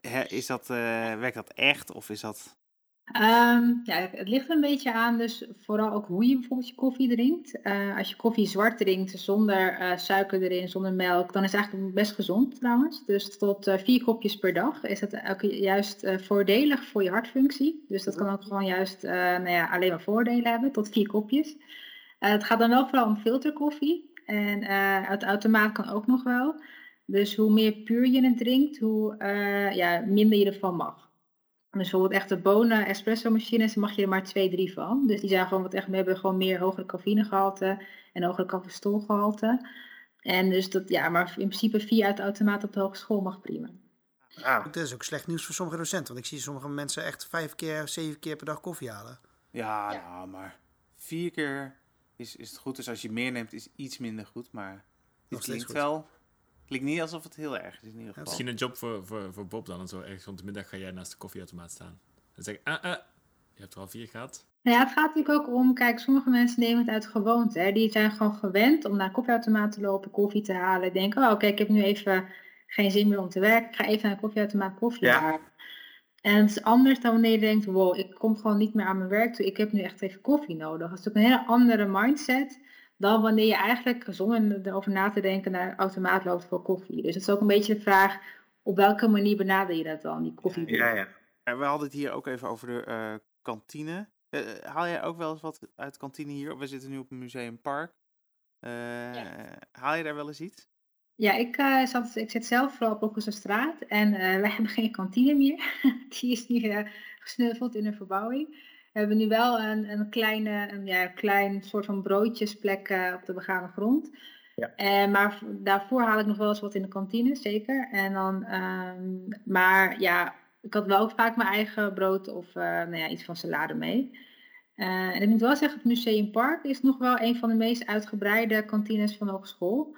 A: Ja. Is dat, uh, werkt dat echt of is dat...
E: Um, ja, het ligt een beetje aan, dus vooral ook hoe je bijvoorbeeld je koffie drinkt. Uh, als je koffie zwart drinkt, zonder uh, suiker erin, zonder melk, dan is het eigenlijk best gezond trouwens. Dus tot uh, vier kopjes per dag is dat ook juist voordelig voor je hartfunctie. Dus dat kan ook gewoon juist nou ja, alleen maar voordelen hebben, tot vier kopjes. het gaat dan wel vooral om filterkoffie en het automaat kan ook nog wel. Dus hoe meer puur je het drinkt, hoe ja, minder je ervan mag. Bijvoorbeeld echte bonen espresso machines, mag je er maar twee, drie van. Dus die zijn gewoon wat echt, we hebben gewoon meer hogere cafeïnegehalte en hogere cafeïnstolgehalte. En dus dat, ja, maar in principe vier uit de automaat op de hogeschool mag prima.
B: Nou, dat is ook slecht nieuws voor sommige docenten. Want ik zie sommige mensen echt vijf keer, zeven keer per dag koffie halen.
A: Ja, nou, maar vier keer is, is het goed. Dus als je meer neemt, is iets minder goed. Maar het
B: steeds
A: klinkt
B: goed.
A: wel... klinkt niet alsof het heel erg is in ieder geval.
D: Misschien een job voor, voor, voor Bob dan. En zo ergens rond de middag ga jij naast de koffieautomaat staan. En zeg ik, ah, ah, je hebt er al vier gehad.
E: Nou ja, het gaat natuurlijk ook om, kijk, sommige mensen nemen het uit gewoonte. Hè. Die zijn gewoon gewend om naar een koffieautomaat te lopen, koffie te halen. Denken, oh, oké, ik heb nu even geen zin meer om te werken. Ik ga even naar een koffieautomaat koffie
B: Ja.
E: halen. En het is anders dan wanneer je denkt, wow, ik kom gewoon niet meer aan mijn werk toe. Ik heb nu echt even koffie nodig. Dat is natuurlijk een hele andere mindset dan wanneer je eigenlijk zonder erover na te denken naar een automaat loopt voor koffie. Dus het is ook een beetje de vraag, op welke manier benader je dat dan, die koffie?
B: ja.
A: En we hadden het hier ook even over de eh, kantine. Eh, haal jij ook wel eens wat uit de kantine hier? We zitten nu op een museumpark. Eh, Haal je daar wel eens iets?
E: Ja, ik, eh, zat, ik zit zelf vooral op Okkelse straat en eh, wij hebben geen kantine meer. Die is nu eh, gesneuveld in een verbouwing. We hebben nu wel een, een, kleine, een ja, klein soort van broodjesplek eh, op de begane grond.
B: Ja.
E: Eh, maar daarvoor haal ik nog wel eens wat in de kantine, zeker. En dan, ehm, maar ja, ik had wel ook vaak mijn eigen brood of eh, nou ja, iets van salade mee. En ik moet wel zeggen, het Museumpark is nog wel een van de meest uitgebreide kantines van de hogeschool.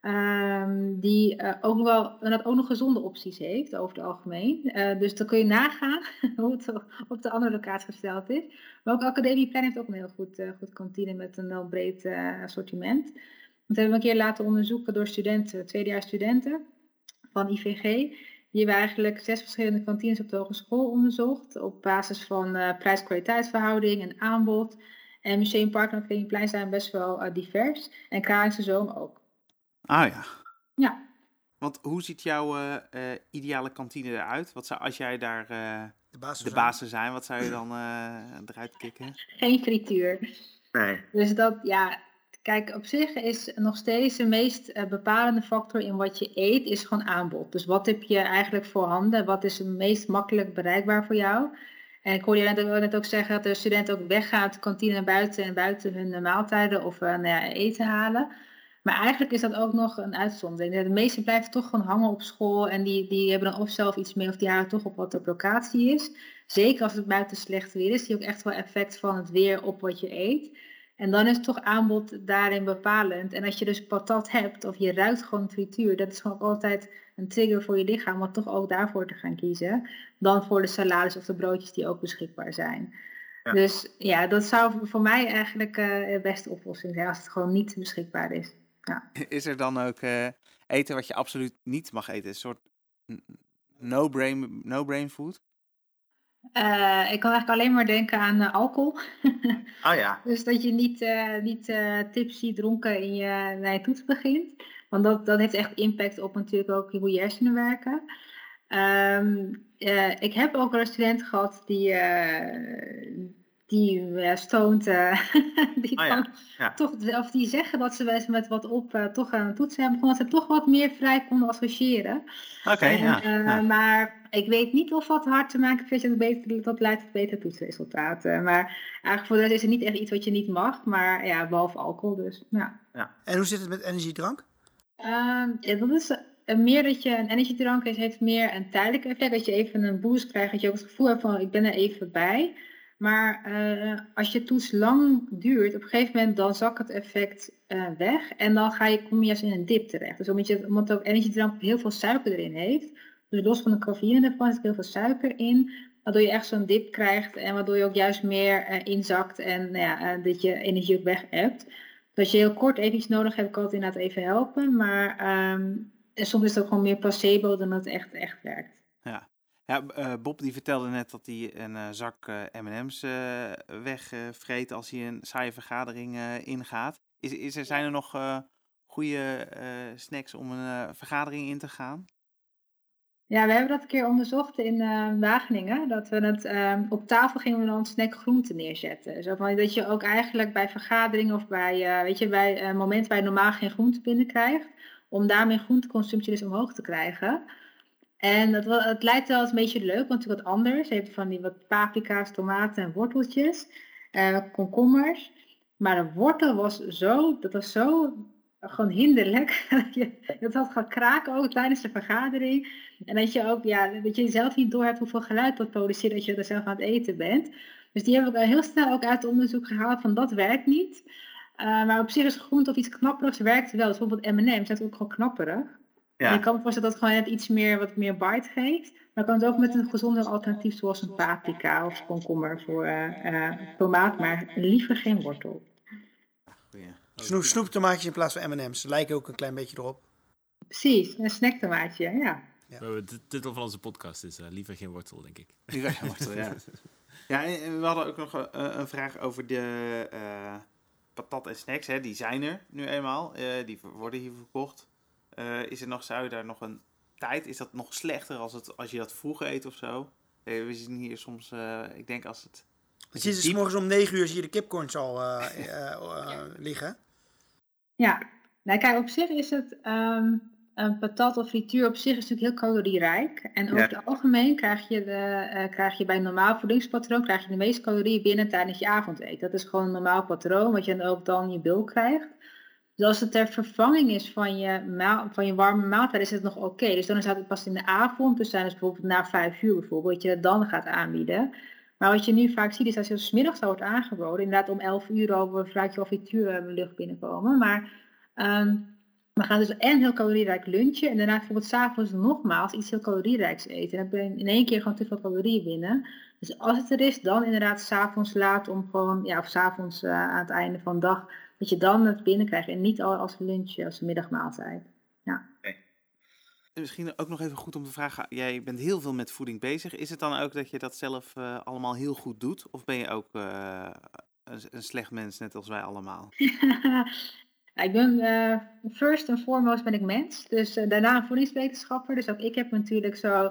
E: Ehm, die eh, ook wel en dat ook nog gezonde opties heeft over het algemeen. Eh, dus dan kun je nagaan hoe het op de andere locatie gesteld is. Maar ook Academieplein heeft ook een heel goed, eh, goed kantine met een heel breed assortiment. Dat hebben we een keer laten onderzoeken door studenten, tweedejaars studenten van IVG. Die hebben eigenlijk zes verschillende kantines op de hogeschool onderzocht. Op basis van prijs-kwaliteitsverhouding en aanbod. En Museumpark en Academieplein zijn best wel divers. En Kralingse Zoom ook.
A: Ah ja.
E: Ja,
A: Want hoe ziet jouw eh, eh, ideale kantine eruit? Wat zou, als jij daar eh,
B: De
A: baas zou zijn, wat zou je dan eh, eruit kicken?
E: geen frituur.
B: Nee.
E: Dus dat, ja, kijk, op zich is nog steeds de meest bepalende factor in wat je eet, is gewoon aanbod. Dus wat heb je eigenlijk voorhanden? Wat is het meest makkelijk bereikbaar voor jou? En ik hoorde je net ook, net ook zeggen dat de studenten ook weggaan de kantine naar buiten en buiten hun maaltijden of nou ja, eten halen. Maar eigenlijk is dat ook nog een uitzondering. De meesten blijven toch gewoon hangen op school en die, die hebben dan of zelf iets mee of die halen toch op wat op locatie is. Zeker als het buiten slecht weer is, zie je ook echt wel effect van het weer op wat je eet. En dan is toch aanbod daarin bepalend. En als je dus patat hebt of je ruikt gewoon frituur, dat is gewoon altijd een trigger voor je lichaam om toch ook daarvoor te gaan kiezen. Dan voor de salades of de broodjes die ook beschikbaar zijn.
B: Ja.
E: Dus ja, dat zou voor mij eigenlijk eh, de beste oplossing zijn als het gewoon niet beschikbaar is.
A: Is er dan ook eh, eten wat je absoluut niet mag eten? Een soort no-brain no brain food?
E: Eh, ik kan eigenlijk alleen maar denken aan eh, alcohol.
B: Oh ja.
E: Dus dat je niet, eh, niet tipsy dronken in je, naar je toets begint. Want dat, dat heeft echt impact op natuurlijk ook hoe je hersenen werken. Ehm, eh, ik heb ook wel een student gehad die, die eh, stoned, eh, die
B: Oh ja,
E: dan
B: ja.
E: toch, of die zeggen dat ze wel eens met wat op eh, toch aan het toetsen hebben, omdat ze toch wat meer vrij konden associëren.
B: Oké,
E: En,
B: ja.
E: eh,
B: ja.
E: Maar ik weet niet of dat hard te maken heeft, dat, beter, dat leidt tot betere toetsresultaten. Maar eigenlijk voor de rest is het niet echt iets wat je niet mag, maar ja, behalve alcohol dus. Ja.
B: En hoe zit het met energiedrank?
E: Ehm, ja, dat is meer dat je een energiedrank is, heeft meer een tijdelijk effect. Dat je even een boost krijgt, dat je ook het gevoel hebt van ik ben er even bij. Maar eh, als je toets lang duurt, op een gegeven moment dan zakt het effect eh, weg. En dan ga je, kom je juist in een dip terecht. Dus omdat, je, omdat ook energiedrank heel veel suiker erin heeft. Dus los van de cafeïne ervan zit heel veel suiker in. Waardoor je echt zo'n dip krijgt en waardoor je ook juist meer eh, inzakt en nou ja, dat je energie ook weg hebt. Dus als je heel kort even iets nodig hebt, kan het inderdaad even helpen. Maar ehm, soms is het ook gewoon meer placebo dan dat het echt, echt werkt.
A: Ja, ja eh, Bob die vertelde net dat hij een eh, zak eh, M&M's wegvreet als hij een saaie vergadering ingaat. Is, is er, zijn er nog goede snacks om een vergadering in te gaan?
E: Ja, we hebben dat een keer onderzocht in Wageningen. Dat we het ehm, op tafel gingen we dan snack groenten neerzetten. Zo van, dat je ook eigenlijk bij vergaderingen of bij, weet je, bij momenten waar je normaal geen groente binnenkrijgt, om daarmee groenteconsumptie dus omhoog te krijgen. En wa- het lijkt wel eens een beetje leuk, want het is wat anders. Je hebt van die wat paprika's, tomaten en worteltjes, eh, komkommers. Maar de wortel was zo, dat was zo gewoon hinderlijk. dat dat had gaan kraken ook tijdens de vergadering. En dat je ook, ja, dat je zelf niet door hebt hoeveel geluid dat produceert dat je er zelf aan het eten bent. Dus die heb ik al heel snel ook uit het onderzoek gehaald van dat werkt niet. Eh, maar op zich is groente of iets knapperigs werkt wel. Bijvoorbeeld M&M's zijn ook gewoon knapperig.
A: Ja.
E: Je kan me voorstellen dat het gewoon net iets meer, wat meer bite geeft. Maar kan het ook met een gezonder alternatief zoals een paprika of komkommer voor eh, eh, tomaat, maar liever geen wortel.
A: Goeie.
B: Snoep, snoeptomaatjes in plaats van M&M's. Ze lijken ook een klein beetje erop.
E: Precies, een snacktomaatje, ja.
D: Hebben De titel van onze podcast is eh, liever geen wortel, denk ik.
A: Die was wortel, ja. Ja, en we hadden ook nog een, een vraag over de eh, patat en snacks. Hè. Die zijn er nu eenmaal. Eh, die worden hier verkocht. Eh, is er nog, zou je daar nog een tijd? Is dat nog slechter als, het, als je dat vroeg eet of zo? Eh, we zien hier soms, eh, ik denk als het...
B: Dan zie je dus morgens om 9 uur zie je de kipcorns al eh, eh, eh, liggen.
E: Ja, nou kijk, op zich is het ehm, een patat of frituur op zich is natuurlijk heel calorierijk. En over
A: Ja.
E: het algemeen krijg je, de, eh, krijg je bij een normaal voedingspatroon krijg je de meeste calorieën binnen tijdens je avondeten. Dat is gewoon een normaal patroon, wat je dan ook dan je bil krijgt. Dus als het ter vervanging is van je, van je warme maaltijd, is het nog oké. Dus dan is het pas in de avond, dus zijn het bijvoorbeeld na vijf uur bijvoorbeeld, dat je het dan gaat aanbieden. Maar wat je nu vaak ziet, is als je s middags wordt aangeboden, inderdaad om 11 uur al vaak je frituur eh, lucht binnenkomen. Maar ehm, we gaan dus en heel calorierijk lunchen en daarna bijvoorbeeld s'avonds nogmaals iets heel calorierijks eten. En dan ben je in één keer gewoon te veel calorieën binnen. Dus als het er is, dan inderdaad s'avonds laat om gewoon, ja, of s'avonds uh, aan het einde van de dag, dat je dan het binnenkrijgt en niet al als lunch, als middagmaaltijd. Ja.
A: En misschien ook nog even goed om te vragen, jij bent heel veel met voeding bezig. Is het dan ook dat je dat zelf uh, allemaal heel goed doet? Of ben je ook uh, een, een, slecht mens, net als wij allemaal?
E: ik ben uh, first and foremost ben ik mens, dus daarna een voedingswetenschapper. Dus ook ik heb natuurlijk zo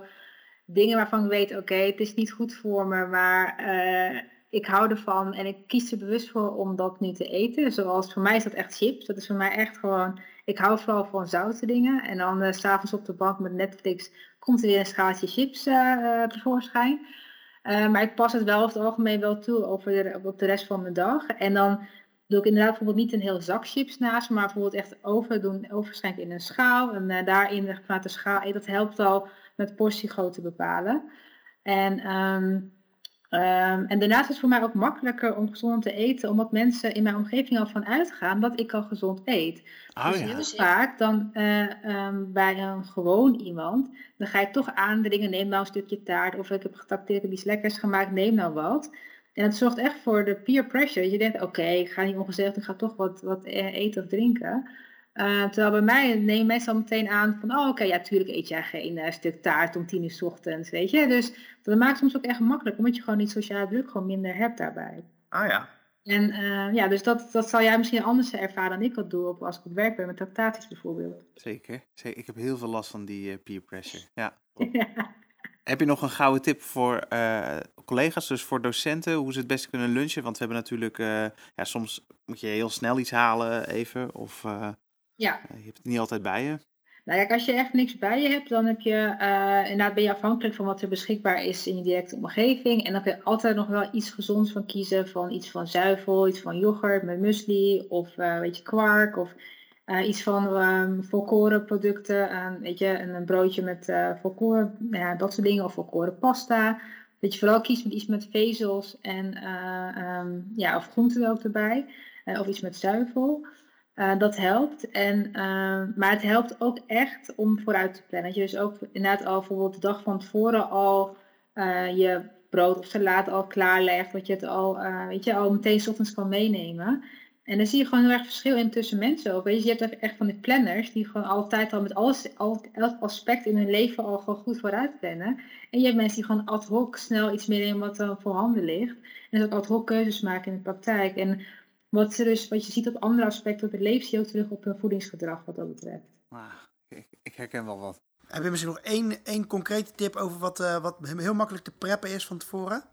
E: dingen waarvan ik weet, oké, okay, het is niet goed voor me, maar ik hou ervan en ik kies er bewust voor om dat nu te eten. Zoals voor mij is dat echt chips. Dat is voor mij echt gewoon, ik hou vooral van zoute dingen. En dan uh, s'avonds op de bank met Netflix komt er weer een schaaltje chips uh, tevoorschijn. maar ik pas het wel over het algemeen wel toe over de, op de rest van mijn dag. En dan doe ik inderdaad bijvoorbeeld niet een heel zak chips naast, maar bijvoorbeeld echt over doen, overschenken in een schaal. En daarin vanuit de schaal, dat helpt al met portiegrootte bepalen. En, um, um, en daarnaast is het voor mij ook makkelijker om gezond te eten, omdat mensen in mijn omgeving al van uitgaan dat ik al gezond eet.
A: Oh,
E: dus
A: ja.
E: heel vaak dan uh, um, bij een gewoon iemand, dan ga je toch aandringen, neem nou een stukje taart, of ik heb getacteerd, heb iets lekkers gemaakt, neem nou wat. En dat zorgt echt voor de peer pressure. Dat je denkt, oké, okay, ik ga niet ongezegd, ik ga toch wat, wat eten of drinken. Uh, terwijl bij mij nemen mensen al meteen aan van, oh oké, okay, ja, tuurlijk eet jij geen uh, stuk taart om tien uur 's ochtends, weet je. Dus dat maakt soms ook echt makkelijk, omdat je gewoon niet sociale druk gewoon minder hebt daarbij.
A: Ah ja.
E: En uh, ja, dus dat, dat zal jij misschien anders ervaren dan ik dat doe op, als ik op werk ben, met tractaties bijvoorbeeld.
A: Zeker. Zeker. Ik heb heel veel last van die peer pressure. Ja. ja. Heb je nog een gouden tip voor uh, collega's, dus voor docenten, hoe ze het beste kunnen lunchen? Want we hebben natuurlijk, uh, ja, soms moet je heel snel iets halen even, of uh,
E: ja.
A: je hebt het niet altijd bij je.
E: Nou kijk, als je echt niks bij je hebt, dan heb je, inderdaad ben je afhankelijk van wat er beschikbaar is in je directe omgeving. En dan kun je altijd nog wel iets gezonds van kiezen, van iets van zuivel, iets van yoghurt met muesli, of weet je, kwark, of uh, iets van um, volkoren producten, uh, weet je, een, broodje met volkoren, nou ja, dat soort dingen, of volkoren pasta. Dat je vooral kiest met iets met vezels en um, ja, of groenten ook erbij, of iets met zuivel. Dat helpt. En, maar het helpt ook echt om vooruit te plannen. Dat je dus ook inderdaad al bijvoorbeeld de dag van tevoren al je brood of salade al klaarlegt, dat je het al, weet je, al meteen 's ochtends kan meenemen. En dan zie je gewoon heel erg verschil in tussen mensen ook. Weet je, je hebt echt van die planners die gewoon altijd al met alles, al, elk aspect in hun leven al gewoon goed vooruit plannen. En je hebt mensen die gewoon ad hoc snel iets meenemen wat dan voorhanden ligt. En dus ook ad hoc keuzes maken in de praktijk. En wat, ze dus, wat je ziet op andere aspecten op het ook terug op hun voedingsgedrag wat dat betreft.
A: Ah, ik, ik herken wel wat.
B: Heb je misschien nog één, één concrete tip over wat, uh, wat heel makkelijk te preppen is van tevoren?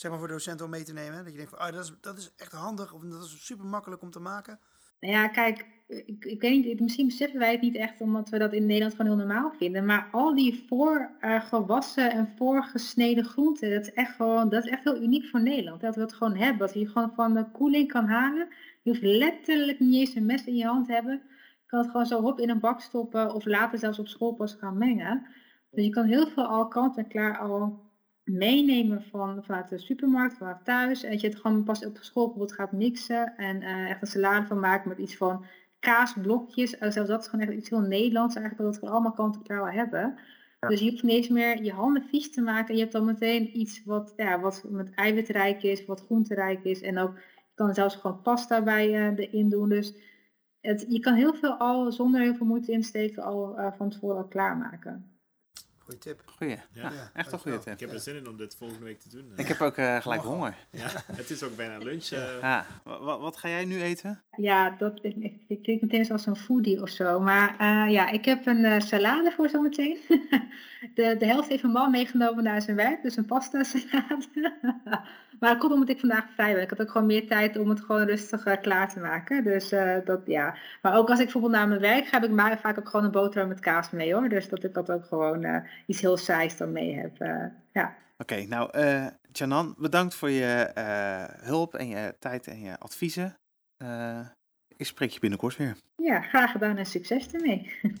B: zeg maar voor docenten om mee te nemen? Dat je denkt van, oh, dat, is, dat is echt handig of dat is super makkelijk om te maken?
E: Nou ja, kijk, ik, ik weet niet, misschien beseffen wij het niet echt omdat we dat in Nederland gewoon heel normaal vinden. Maar al die voorgewassen en voorgesneden groenten, dat is echt gewoon, dat is echt heel uniek voor Nederland. Dat we het gewoon hebben, dat je gewoon van de koeling kan halen. Je hoeft letterlijk niet eens een mes in je hand hebben. Je kan het gewoon zo hop in een bak stoppen of later zelfs op school pas gaan mengen. Dus je kan heel veel al kant en klaar al meenemen van, vanuit de supermarkt, vanuit thuis. En dat je het gewoon pas op school bijvoorbeeld gaat mixen en eh, echt een salade van maken met iets van kaasblokjes. Uh, zelfs dat is gewoon echt iets heel Nederlands eigenlijk, dat we het allemaal kant en klaar hebben. Dus je hoeft niet eens meer je handen vies te maken. En je hebt dan meteen iets wat, ja, wat met eiwitrijk is, wat groenterijk is. En ook, je kan zelfs gewoon pasta bij uh, erin doen. Dus het, je kan heel veel al, zonder heel veel moeite insteken, al uh, van tevoren al klaarmaken.
B: Goeie tip.
A: Goeie.
D: Ja.
A: Ja, echt een goede tip.
D: Ik heb er zin in om dit volgende week te doen.
A: Ik heb ook uh, gelijk honger.
D: Ja, het is ook bijna lunch. Uh.
A: Ja. Wat, wat ga jij nu eten?
E: Ja, dat, ik, ik, ik klink meteen zoals een foodie of zo. Maar uh, ja, ik heb een uh, salade voor zometeen. de, de helft heeft mijn man meegenomen naar zijn werk, dus een pasta salade. maar dat komt omdat ik vandaag vrij ben. Ik had ook gewoon meer tijd om het gewoon rustig uh, klaar te maken. Dus dat ja. Maar ook als ik bijvoorbeeld naar mijn werk ga, heb ik maar vaak ook gewoon een boterham met kaas mee hoor. Dus dat ik dat ook gewoon iets heel saais dan mee heb. ja.
A: Oké, okay, nou, uh, Janan, bedankt voor je uh, hulp en je tijd en je adviezen. Uh, ik spreek je binnenkort weer.
E: Ja, graag gedaan en succes ermee.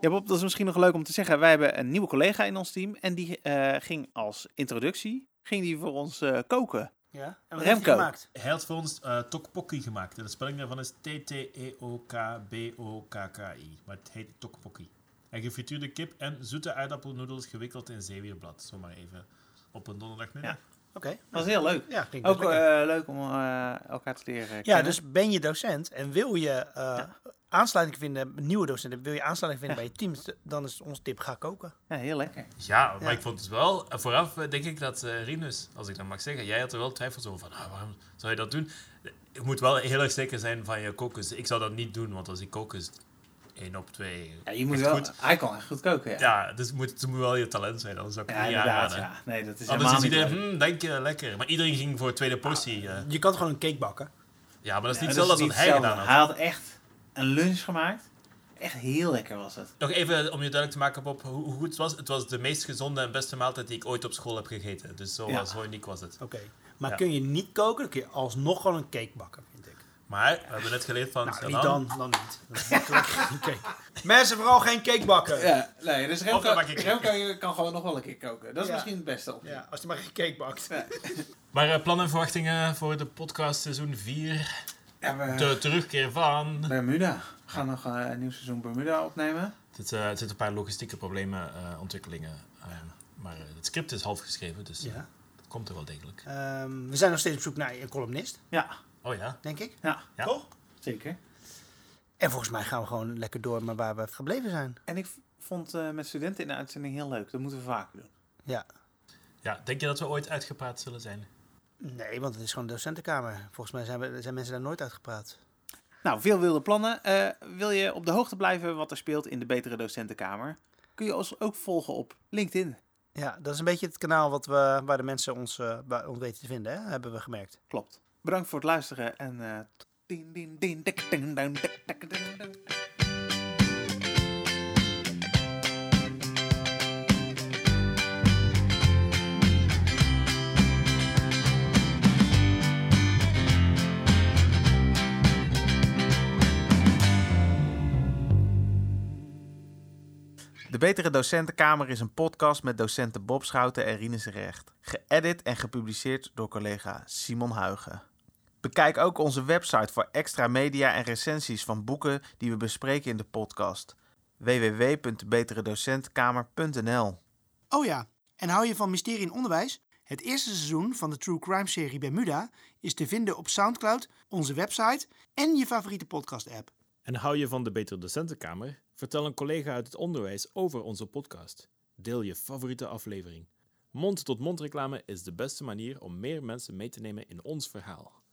A: Ja, Bob, dat is misschien nog leuk om te zeggen. Wij hebben een nieuwe collega in ons team en die ging als introductie ging die voor ons koken.
B: Ja, en
A: wat Remco.
B: gemaakt?
D: Hij had voor ons uh, tokpokki gemaakt. En de spelling daarvan is T-T-E-O-K-B-O-K-K-I. Maar het heet tokpokki. En gefrituurde kip en zoete aardappelnoedels gewikkeld in zeewierblad. Zomaar even op een donderdagmiddag.
A: Ja.
B: Oké.
A: Dat was heel leuk.
B: Ja, klinkt
A: Ook uh,
B: lekker.
A: leuk om uh, elkaar te leren
B: Ja,
A: kennen.
B: dus ben je docent en wil je uh, aansluiting vinden, nieuwe docenten, wil je aansluiting vinden bij je team, dan is ons tip ga koken.
A: Ja, heel lekker.
D: Ja, maar
B: Ja.
D: ik vond het wel... eh, Vooraf eh, denk ik dat eh Rinus, als ik dat mag zeggen, jij had er wel twijfels over van, ah, waarom zou je dat doen? Je moet wel heel erg zeker zijn van je kokers. Ik zou dat niet doen, want als ik kook is het één op twee.
A: Ja, je moet wel,
D: goed.
A: hij kan echt goed koken, ja.
D: Ja, dus het moet, het moet wel je talent zijn, anders zou ik
A: Ja,
D: niet aanraden.
A: Ja. Nee, dat is
D: Anders is iedereen,
A: niet
D: hm, denk je, lekker. Maar iedereen ging voor een tweede portie. eh.
B: Je kan gewoon een cake bakken.
D: ja, maar dat is niet
A: dat
D: hetzelfde als wat hij gedaan had.
A: Hij had echt een lunch gemaakt. Echt heel lekker was het.
D: Nog even om je duidelijk te maken op hoe, hoe goed het was. Het was de meest gezonde en beste maaltijd die ik ooit op school heb gegeten. Dus zo,
A: Ja.
D: zo uniek was het.
B: Oké. Maar
D: Ja.
B: kun je niet koken, dan kun je alsnog gewoon een cake bakken.
D: Maar we hebben net geleerd van
B: Nou, niet dan, dan niet. Mensen, vooral geen cake bakken.
A: Ja, nee, dus Remco, Remco kan gewoon nog wel een keer koken. Dat is
B: Ja.
A: misschien het beste op.
B: Ja, als je maar geen cake bakt.
D: Maar eh, plannen en verwachtingen voor de podcast seizoen 4.
A: Ja, we,
D: De terugkeer van...
A: Bermuda. We gaan nog eh, een nieuw seizoen Bermuda opnemen.
D: Het, eh, er zitten een paar logistieke problemen, eh, ontwikkelingen. maar het script is half geschreven, dus
B: Ja.
D: dat komt er wel degelijk.
B: Ehm, we zijn nog steeds op zoek naar een columnist,
A: Ja,
D: Oh ja?
B: denk ik.
A: ja,
D: Ja.
B: Toch?
A: zeker.
B: En volgens mij gaan we gewoon lekker door met waar we gebleven zijn.
A: En ik vond eh, met studenten in de uitzending heel leuk. Dat moeten we vaker doen.
B: Ja.
D: Ja, denk je dat we ooit uitgepraat zullen zijn?
B: Nee, want het is gewoon een docentenkamer. Volgens mij zijn, we, zijn mensen daar nooit uitgepraat.
A: Nou, veel wilde plannen. Eh, wil je op de hoogte blijven wat er speelt in de Betere Docentenkamer? Kun je ons ook volgen op LinkedIn.
B: Ja, dat is een beetje het kanaal wat we, waar de mensen ons, ons weten te vinden, hè? hebben we gemerkt.
A: Klopt. Bedankt voor het luisteren en... De Betere Docentenkamer is een podcast met docenten Bob Schouten en Rinus Recht. Geëdit en gepubliceerd door collega Simon Huigen. Bekijk ook onze website voor extra media en recensies van boeken die we bespreken in de podcast. www.beteredocentkamer.nl
B: Oh ja, en hou je van mysterie in onderwijs? Het eerste seizoen van de True Crime serie Bermuda is te vinden op Soundcloud, onze website en je favoriete podcast app.
D: En hou je van de Betere Docentenkamer? Vertel een collega uit het onderwijs over onze podcast. Deel je favoriete aflevering. Mond-tot-mond reclame is de beste manier om meer mensen mee te nemen in ons verhaal.